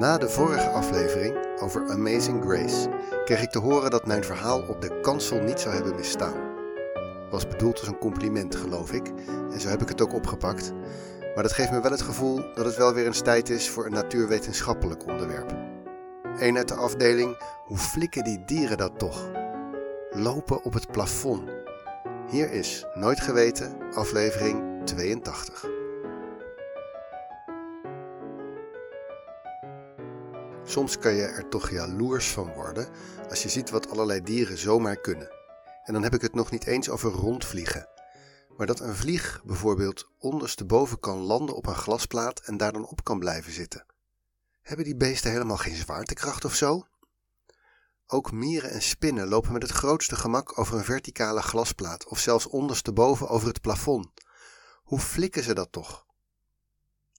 Na de vorige aflevering over Amazing Grace kreeg ik te horen dat mijn verhaal op de kansel niet zou hebben misstaan. Was bedoeld als een compliment, geloof ik, en zo heb ik het ook opgepakt. Maar dat geeft me wel het gevoel dat het wel weer eens tijd is voor een natuurwetenschappelijk onderwerp. Eén uit de afdeling, hoe flikken die dieren dat toch? Lopen op het plafond. Hier is Nooit Geweten, aflevering 82. Soms kan je er toch jaloers van worden als je ziet wat allerlei dieren zomaar kunnen. En dan heb ik het nog niet eens over rondvliegen. Maar dat een vlieg bijvoorbeeld ondersteboven kan landen op een glasplaat en daar dan op kan blijven zitten. Hebben die beesten helemaal geen zwaartekracht of zo? Ook mieren en spinnen lopen met het grootste gemak over een verticale glasplaat of zelfs ondersteboven over het plafond. Hoe flikken ze dat toch?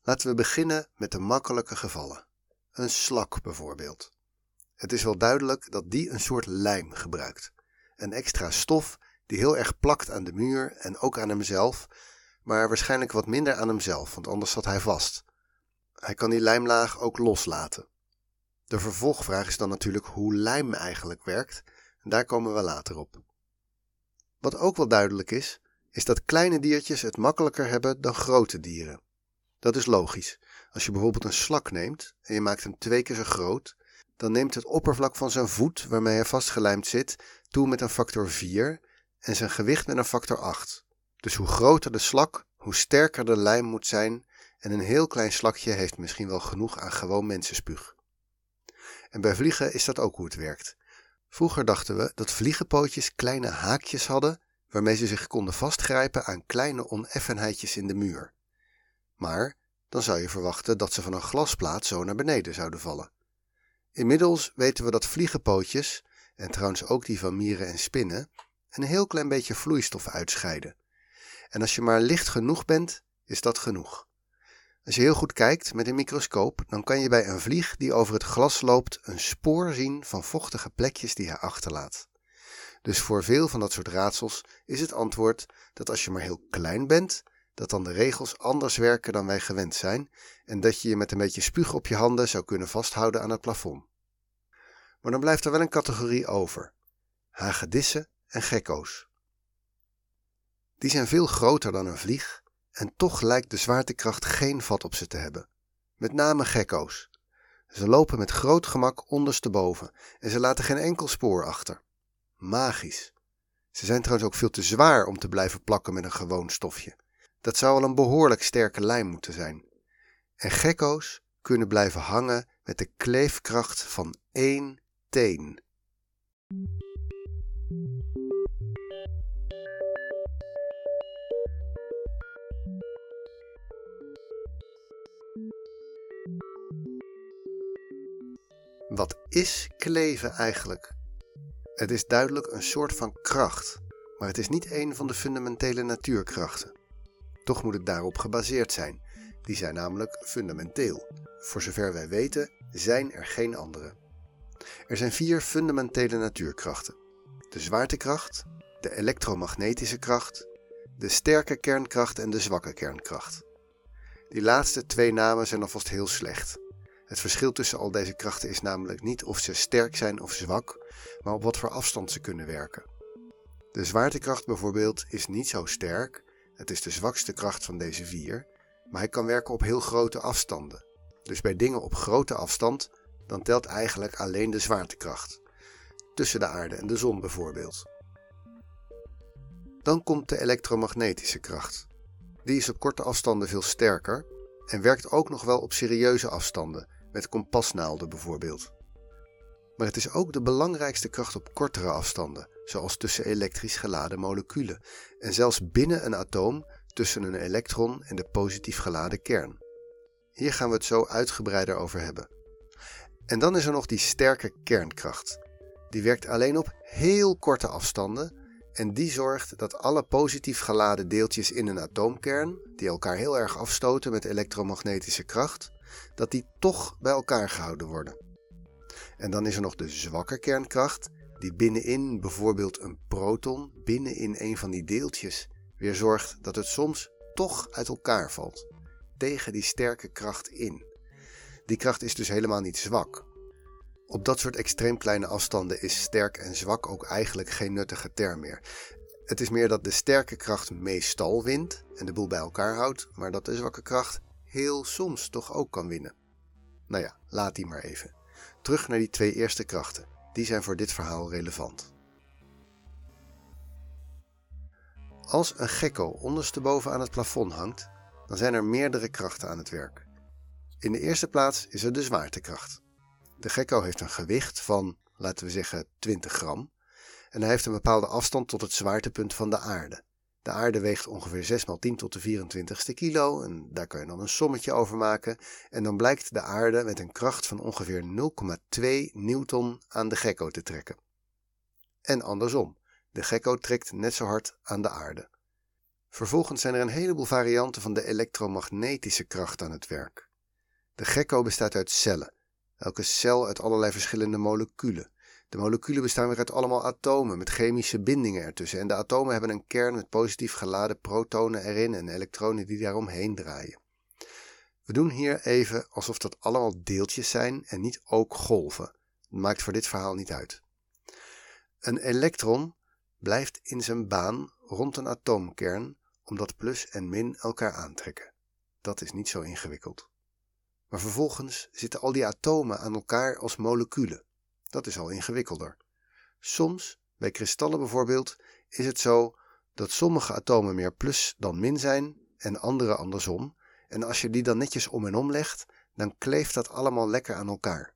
Laten we beginnen met de makkelijke gevallen. Een slak bijvoorbeeld. Het is wel duidelijk dat die een soort lijm gebruikt. Een extra stof die heel erg plakt aan de muur en ook aan hemzelf, maar waarschijnlijk wat minder aan hemzelf, want anders zat hij vast. Hij kan die lijmlaag ook loslaten. De vervolgvraag is dan natuurlijk hoe lijm eigenlijk werkt, en daar komen we later op. Wat ook wel duidelijk is, is dat kleine diertjes het makkelijker hebben dan grote dieren. Dat is logisch. Als je bijvoorbeeld een slak neemt en je maakt hem twee keer zo groot, dan neemt het oppervlak van zijn voet waarmee hij vastgelijmd zit toe met een factor 4 en zijn gewicht met een factor 8. Dus hoe groter de slak, hoe sterker de lijm moet zijn en een heel klein slakje heeft misschien wel genoeg aan gewoon mensenspuug. En bij vliegen is dat ook hoe het werkt. Vroeger dachten we dat vliegenpootjes kleine haakjes hadden waarmee ze zich konden vastgrijpen aan kleine oneffenheidjes in de muur. Maar dan zou je verwachten dat ze van een glasplaat zo naar beneden zouden vallen. Inmiddels weten we dat vliegenpootjes, en trouwens ook die van mieren en spinnen, een heel klein beetje vloeistof uitscheiden. En als je maar licht genoeg bent, is dat genoeg. Als je heel goed kijkt met een microscoop, dan kan je bij een vlieg die over het glas loopt een spoor zien van vochtige plekjes die hij achterlaat. Dus voor veel van dat soort raadsels is het antwoord dat als je maar heel klein bent, dat dan de regels anders werken dan wij gewend zijn en dat je je met een beetje spuug op je handen zou kunnen vasthouden aan het plafond. Maar dan blijft er wel een categorie over: hagedissen en gekko's. Die zijn veel groter dan een vlieg en toch lijkt de zwaartekracht geen vat op ze te hebben. Met name gekko's. Ze lopen met groot gemak ondersteboven en ze laten geen enkel spoor achter. Magisch. Ze zijn trouwens ook veel te zwaar om te blijven plakken met een gewoon stofje. Dat zou al een behoorlijk sterke lijm moeten zijn. En gekko's kunnen blijven hangen met de kleefkracht van één teen. Wat is kleven eigenlijk? Het is duidelijk een soort van kracht, maar het is niet een van de fundamentele natuurkrachten. Toch moet het daarop gebaseerd zijn. Die zijn namelijk fundamenteel. Voor zover wij weten zijn er geen andere. Er zijn vier fundamentele natuurkrachten: de zwaartekracht, de elektromagnetische kracht, de sterke kernkracht en de zwakke kernkracht. Die laatste twee namen zijn alvast heel slecht. Het verschil tussen al deze krachten is namelijk niet of ze sterk zijn of zwak, maar op wat voor afstand ze kunnen werken. De zwaartekracht bijvoorbeeld is niet zo sterk, het is de zwakste kracht van deze vier, maar hij kan werken op heel grote afstanden. Dus bij dingen op grote afstand, dan telt eigenlijk alleen de zwaartekracht. Tussen de aarde en de zon bijvoorbeeld. Dan komt de elektromagnetische kracht. Die is op korte afstanden veel sterker en werkt ook nog wel op serieuze afstanden, met kompasnaalden bijvoorbeeld. Maar het is ook de belangrijkste kracht op kortere afstanden, zoals tussen elektrisch geladen moleculen en zelfs binnen een atoom tussen een elektron en de positief geladen kern. Hier gaan we het zo uitgebreider over hebben. En dan is er nog die sterke kernkracht. Die werkt alleen op heel korte afstanden en die zorgt dat alle positief geladen deeltjes in een atoomkern, die elkaar heel erg afstoten met elektromagnetische kracht, dat die toch bij elkaar gehouden worden. En dan is er nog de zwakke kernkracht, die binnenin bijvoorbeeld een proton, binnenin een van die deeltjes, weer zorgt dat het soms toch uit elkaar valt, tegen die sterke kracht in. Die kracht is dus helemaal niet zwak. Op dat soort extreem kleine afstanden is sterk en zwak ook eigenlijk geen nuttige term meer. Het is meer dat de sterke kracht meestal wint en de boel bij elkaar houdt, maar dat de zwakke kracht heel soms toch ook kan winnen. Nou ja, laat die maar even. Terug naar die twee eerste krachten. Die zijn voor dit verhaal relevant. Als een gekko ondersteboven aan het plafond hangt, dan zijn er meerdere krachten aan het werk. In de eerste plaats is er de zwaartekracht. De gekko heeft een gewicht van, laten we zeggen, 20 gram en hij heeft een bepaalde afstand tot het zwaartepunt van de aarde. De aarde weegt ongeveer 6 x 10 tot de 24ste kilo en daar kan je dan een sommetje over maken. En dan blijkt de aarde met een kracht van ongeveer 0,2 newton aan de gekko te trekken. En andersom, de gekko trekt net zo hard aan de aarde. Vervolgens zijn er een heleboel varianten van de elektromagnetische kracht aan het werk. De gekko bestaat uit cellen, elke cel uit allerlei verschillende moleculen. De moleculen bestaan weer uit allemaal atomen met chemische bindingen ertussen. En de atomen hebben een kern met positief geladen protonen erin en elektronen die daaromheen draaien. We doen hier even alsof dat allemaal deeltjes zijn en niet ook golven. Dat maakt voor dit verhaal niet uit. Een elektron blijft in zijn baan rond een atoomkern omdat plus en min elkaar aantrekken. Dat is niet zo ingewikkeld. Maar vervolgens zitten al die atomen aan elkaar als moleculen. Dat is al ingewikkelder. Soms, bij kristallen bijvoorbeeld, is het zo dat sommige atomen meer plus dan min zijn en andere andersom. En als je die dan netjes om en om legt, dan kleeft dat allemaal lekker aan elkaar.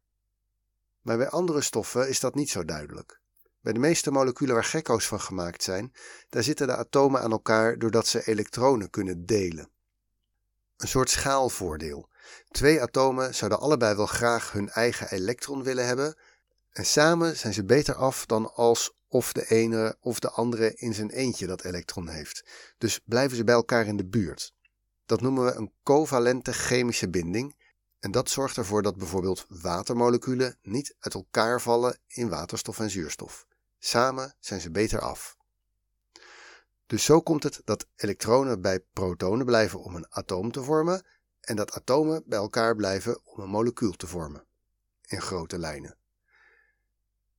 Maar bij andere stoffen is dat niet zo duidelijk. Bij de meeste moleculen waar gekko's van gemaakt zijn, daar zitten de atomen aan elkaar doordat ze elektronen kunnen delen. Een soort schaalvoordeel. Twee atomen zouden allebei wel graag hun eigen elektron willen hebben, en samen zijn ze beter af dan als of de ene of de andere in zijn eentje dat elektron heeft. Dus blijven ze bij elkaar in de buurt. Dat noemen we een covalente chemische binding. En dat zorgt ervoor dat bijvoorbeeld watermoleculen niet uit elkaar vallen in waterstof en zuurstof. Samen zijn ze beter af. Dus zo komt het dat elektronen bij protonen blijven om een atoom te vormen en dat atomen bij elkaar blijven om een molecuul te vormen. In grote lijnen.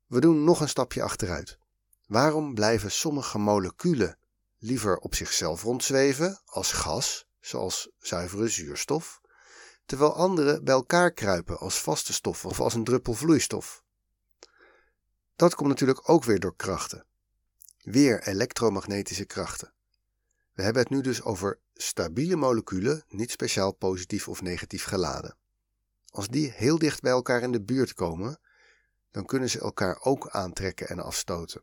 We doen nog een stapje achteruit. Waarom blijven sommige moleculen liever op zichzelf rondzweven als gas, zoals zuivere zuurstof, terwijl andere bij elkaar kruipen als vaste stof of als een druppel vloeistof? Dat komt natuurlijk ook weer door krachten. Weer elektromagnetische krachten. We hebben het nu dus over stabiele moleculen, niet speciaal positief of negatief geladen. Als die heel dicht bij elkaar in de buurt komen, dan kunnen ze elkaar ook aantrekken en afstoten.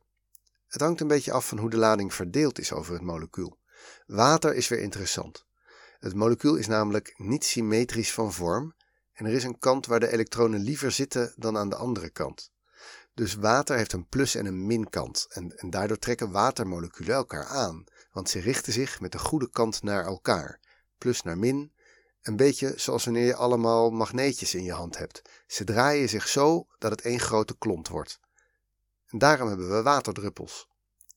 Het hangt een beetje af van hoe de lading verdeeld is over het molecuul. Water is weer interessant. Het molecuul is namelijk niet symmetrisch van vorm en er is een kant waar de elektronen liever zitten dan aan de andere kant. Dus water heeft een plus- en een minkant en, en daardoor trekken watermoleculen elkaar aan, want ze richten zich met de goede kant naar elkaar. Plus naar min een beetje zoals wanneer je allemaal magneetjes in je hand hebt. Ze draaien zich zo dat het één grote klont wordt. En daarom hebben we waterdruppels.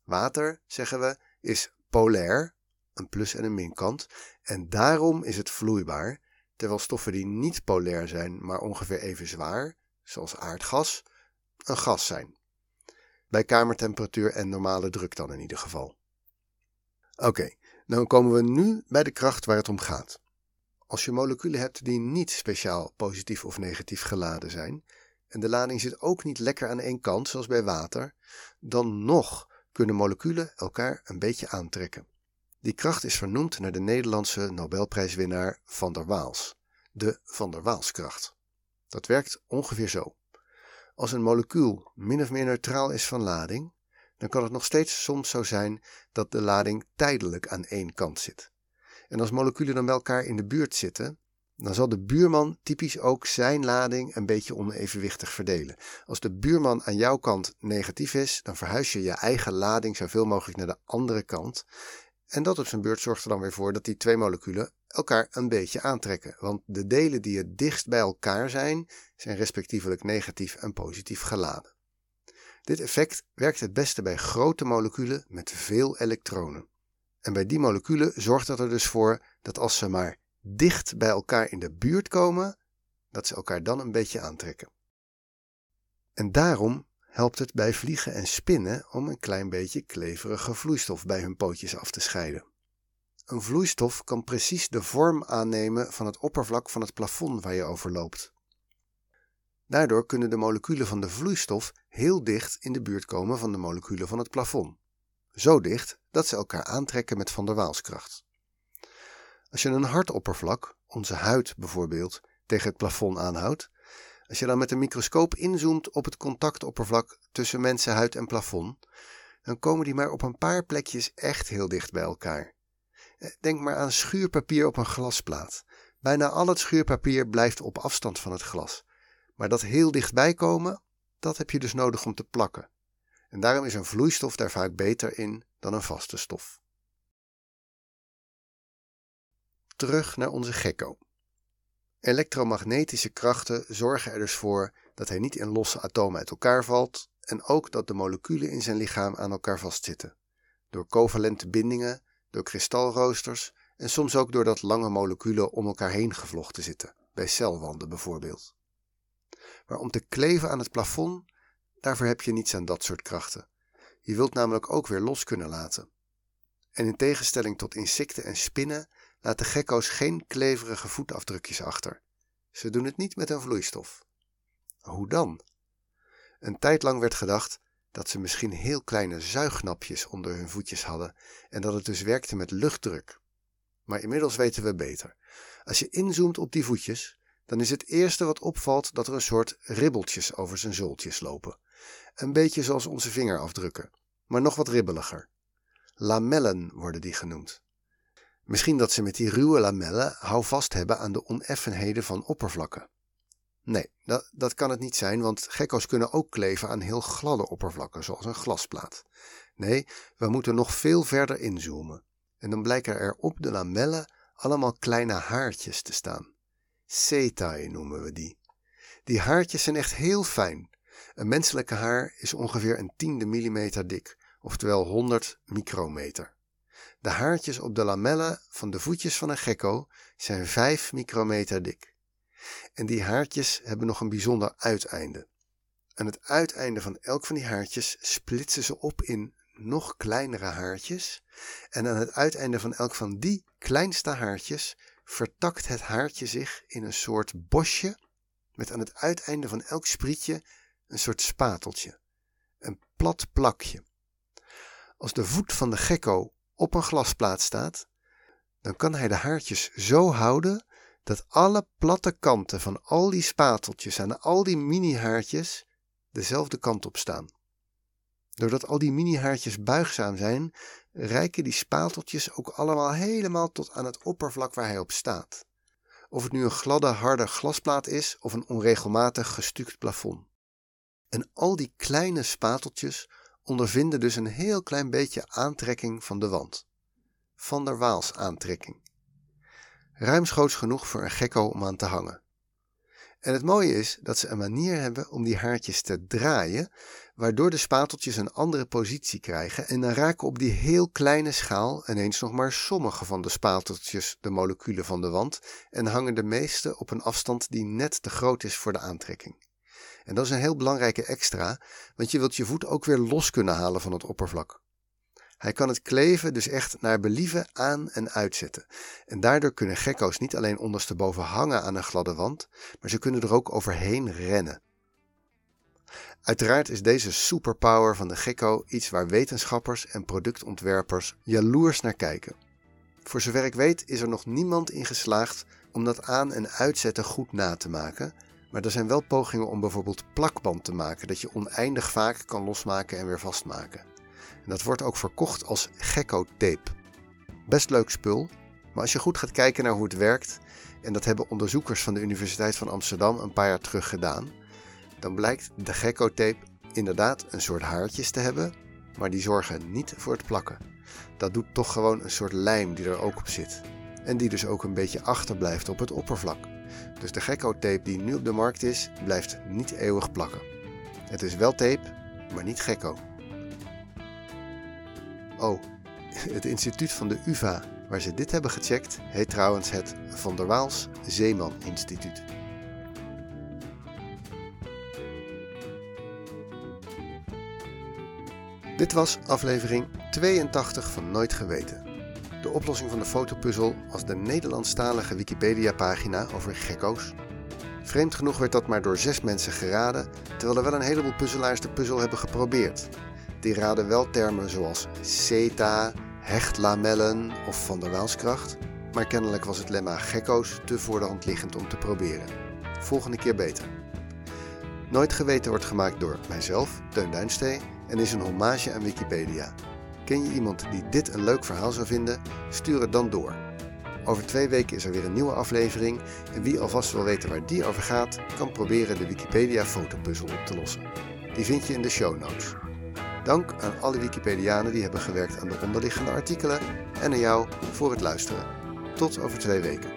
Water, zeggen we, is polair, een plus- en een minkant, en daarom is het vloeibaar, terwijl stoffen die niet polair zijn, maar ongeveer even zwaar, zoals aardgas, een gas zijn. Bij kamertemperatuur en normale druk dan in ieder geval. Oké, dan komen we nu bij de kracht waar het om gaat. Als je moleculen hebt die niet speciaal positief of negatief geladen zijn, en de lading zit ook niet lekker aan één kant, zoals bij water, dan nog kunnen moleculen elkaar een beetje aantrekken. Die kracht is vernoemd naar de Nederlandse Nobelprijswinnaar Van der Waals, de Van der Waalskracht. Dat werkt ongeveer zo. Als een molecuul min of meer neutraal is van lading, dan kan het nog steeds soms zo zijn dat de lading tijdelijk aan één kant zit. En als moleculen dan bij elkaar in de buurt zitten, dan zal de buurman typisch ook zijn lading een beetje onevenwichtig verdelen. Als de buurman aan jouw kant negatief is, dan verhuis je je eigen lading zoveel mogelijk naar de andere kant. En dat op zijn beurt zorgt er dan weer voor dat die twee moleculen elkaar een beetje aantrekken. Want de delen die het dichtst bij elkaar zijn, zijn respectievelijk negatief en positief geladen. Dit effect werkt het beste bij grote moleculen met veel elektronen. En bij die moleculen zorgt dat er dus voor dat als ze maar dicht bij elkaar in de buurt komen, dat ze elkaar dan een beetje aantrekken. En daarom helpt het bij vliegen en spinnen om een klein beetje kleverige vloeistof bij hun pootjes af te scheiden. Een vloeistof kan precies de vorm aannemen van het oppervlak van het plafond waar je over loopt. Daardoor kunnen de moleculen van de vloeistof heel dicht in de buurt komen van de moleculen van het plafond. Zo dicht dat ze elkaar aantrekken met van der Waalskracht. Als je een hard oppervlak, onze huid bijvoorbeeld, tegen het plafond aanhoudt, als je dan met een microscoop inzoomt op het contactoppervlak tussen mensenhuid en plafond, dan komen die maar op een paar plekjes echt heel dicht bij elkaar. Eh, denk maar aan schuurpapier op een glasplaat. Bijna al het schuurpapier blijft op afstand van het glas. Maar dat heel dichtbij komen, dat heb je dus nodig om te plakken. En daarom is een vloeistof daar vaak beter in dan een vaste stof. Terug naar onze gekko. Elektromagnetische krachten zorgen er dus voor dat hij niet in losse atomen uit elkaar valt en ook dat de moleculen in zijn lichaam aan elkaar vastzitten. Door covalente bindingen, door kristalroosters en soms ook doordat lange moleculen om elkaar heen gevlochten zitten, bij celwanden bijvoorbeeld. Maar om te kleven aan het plafond, daarvoor heb je niets aan dat soort krachten. Je wilt namelijk ook weer los kunnen laten. En in tegenstelling tot insecten en spinnen laten gekko's geen kleverige voetafdrukjes achter. Ze doen het niet met een vloeistof. Hoe dan? Een tijd lang werd gedacht dat ze misschien heel kleine zuignapjes onder hun voetjes hadden en dat het dus werkte met luchtdruk. Maar inmiddels weten we beter. Als je inzoomt op die voetjes, dan is het eerste wat opvalt dat er een soort ribbeltjes over zijn zooltjes lopen. Een beetje zoals onze vingerafdrukken, maar nog wat ribbeliger. Lamellen worden die genoemd. Misschien dat ze met die ruwe lamellen houvast hebben aan de oneffenheden van oppervlakken. Nee, dat, dat kan het niet zijn, want gekko's kunnen ook kleven aan heel gladde oppervlakken, zoals een glasplaat. Nee, we moeten nog veel verder inzoomen. En dan blijken er op de lamellen allemaal kleine haartjes te staan. Setae noemen we die. Die haartjes zijn echt heel fijn. Een menselijke haar is ongeveer een tiende millimeter dik, oftewel 100 micrometer. De haartjes op de lamellen van de voetjes van een gekko zijn 5 micrometer dik. En die haartjes hebben nog een bijzonder uiteinde. Aan het uiteinde van elk van die haartjes splitsen ze op in nog kleinere haartjes. En aan het uiteinde van elk van die kleinste haartjes vertakt het haartje zich in een soort bosje met aan het uiteinde van elk sprietje een soort spateltje. Een plat plakje. Als de voet van de gekko op een glasplaat staat, dan kan hij de haartjes zo houden dat alle platte kanten van al die spateltjes en al die mini-haartjes dezelfde kant op staan. Doordat al die mini-haartjes buigzaam zijn, reiken die spateltjes ook allemaal helemaal tot aan het oppervlak waar hij op staat. Of het nu een gladde, harde glasplaat is of een onregelmatig gestuukt plafond. En al die kleine spateltjes ondervinden dus een heel klein beetje aantrekking van de wand. Van der Waals aantrekking. Ruimschoots genoeg voor een gekko om aan te hangen. En het mooie is dat ze een manier hebben om die haartjes te draaien, waardoor de spateltjes een andere positie krijgen en dan raken op die heel kleine schaal ineens nog maar sommige van de spateltjes de moleculen van de wand en hangen de meeste op een afstand die net te groot is voor de aantrekking. En dat is een heel belangrijke extra, want je wilt je voet ook weer los kunnen halen van het oppervlak. Hij kan het kleven dus echt naar believen aan en uitzetten. En daardoor kunnen gekko's niet alleen ondersteboven hangen aan een gladde wand, maar ze kunnen er ook overheen rennen. Uiteraard is deze superpower van de gekko iets waar wetenschappers en productontwerpers jaloers naar kijken. Voor zover ik weet is er nog niemand in geslaagd om dat aan- en uitzetten goed na te maken, maar er zijn wel pogingen om bijvoorbeeld plakband te maken dat je oneindig vaak kan losmaken en weer vastmaken. En dat wordt ook verkocht als gecko-tape. Best leuk spul, maar als je goed gaat kijken naar hoe het werkt, en dat hebben onderzoekers van de Universiteit van Amsterdam een paar jaar terug gedaan, dan blijkt de gecko-tape inderdaad een soort haartjes te hebben, maar die zorgen niet voor het plakken. Dat doet toch gewoon een soort lijm die er ook op zit. En die dus ook een beetje achterblijft op het oppervlak. Dus de Gecko-tape die nu op de markt is, blijft niet eeuwig plakken. Het is wel tape, maar niet Gecko. Oh, het instituut van de UvA waar ze dit hebben gecheckt heet trouwens het Van der Waals Zeeman Instituut. Dit was aflevering 82 van Nooit Geweten. De oplossing van de fotopuzzel was de Nederlandstalige Wikipedia-pagina over gekko's. Vreemd genoeg werd dat maar door zes mensen geraden, terwijl er wel een heleboel puzzelaars de puzzel hebben geprobeerd. Die raden wel termen zoals CETA, hechtlamellen of van der Waalskracht, maar kennelijk was het lemma gekko's te voor de hand liggend om te proberen. Volgende keer beter. Nooit Geweten wordt gemaakt door mijzelf, Teun Duinstee, en is een hommage aan Wikipedia. Ken je iemand die dit een leuk verhaal zou vinden? Stuur het dan door. Over twee weken is er weer een nieuwe aflevering en wie alvast wil weten waar die over gaat, kan proberen de Wikipedia fotopuzzel op te lossen. Die vind je in de show notes. Dank aan alle Wikipedianen die hebben gewerkt aan de onderliggende artikelen en aan jou voor het luisteren. Tot over twee weken.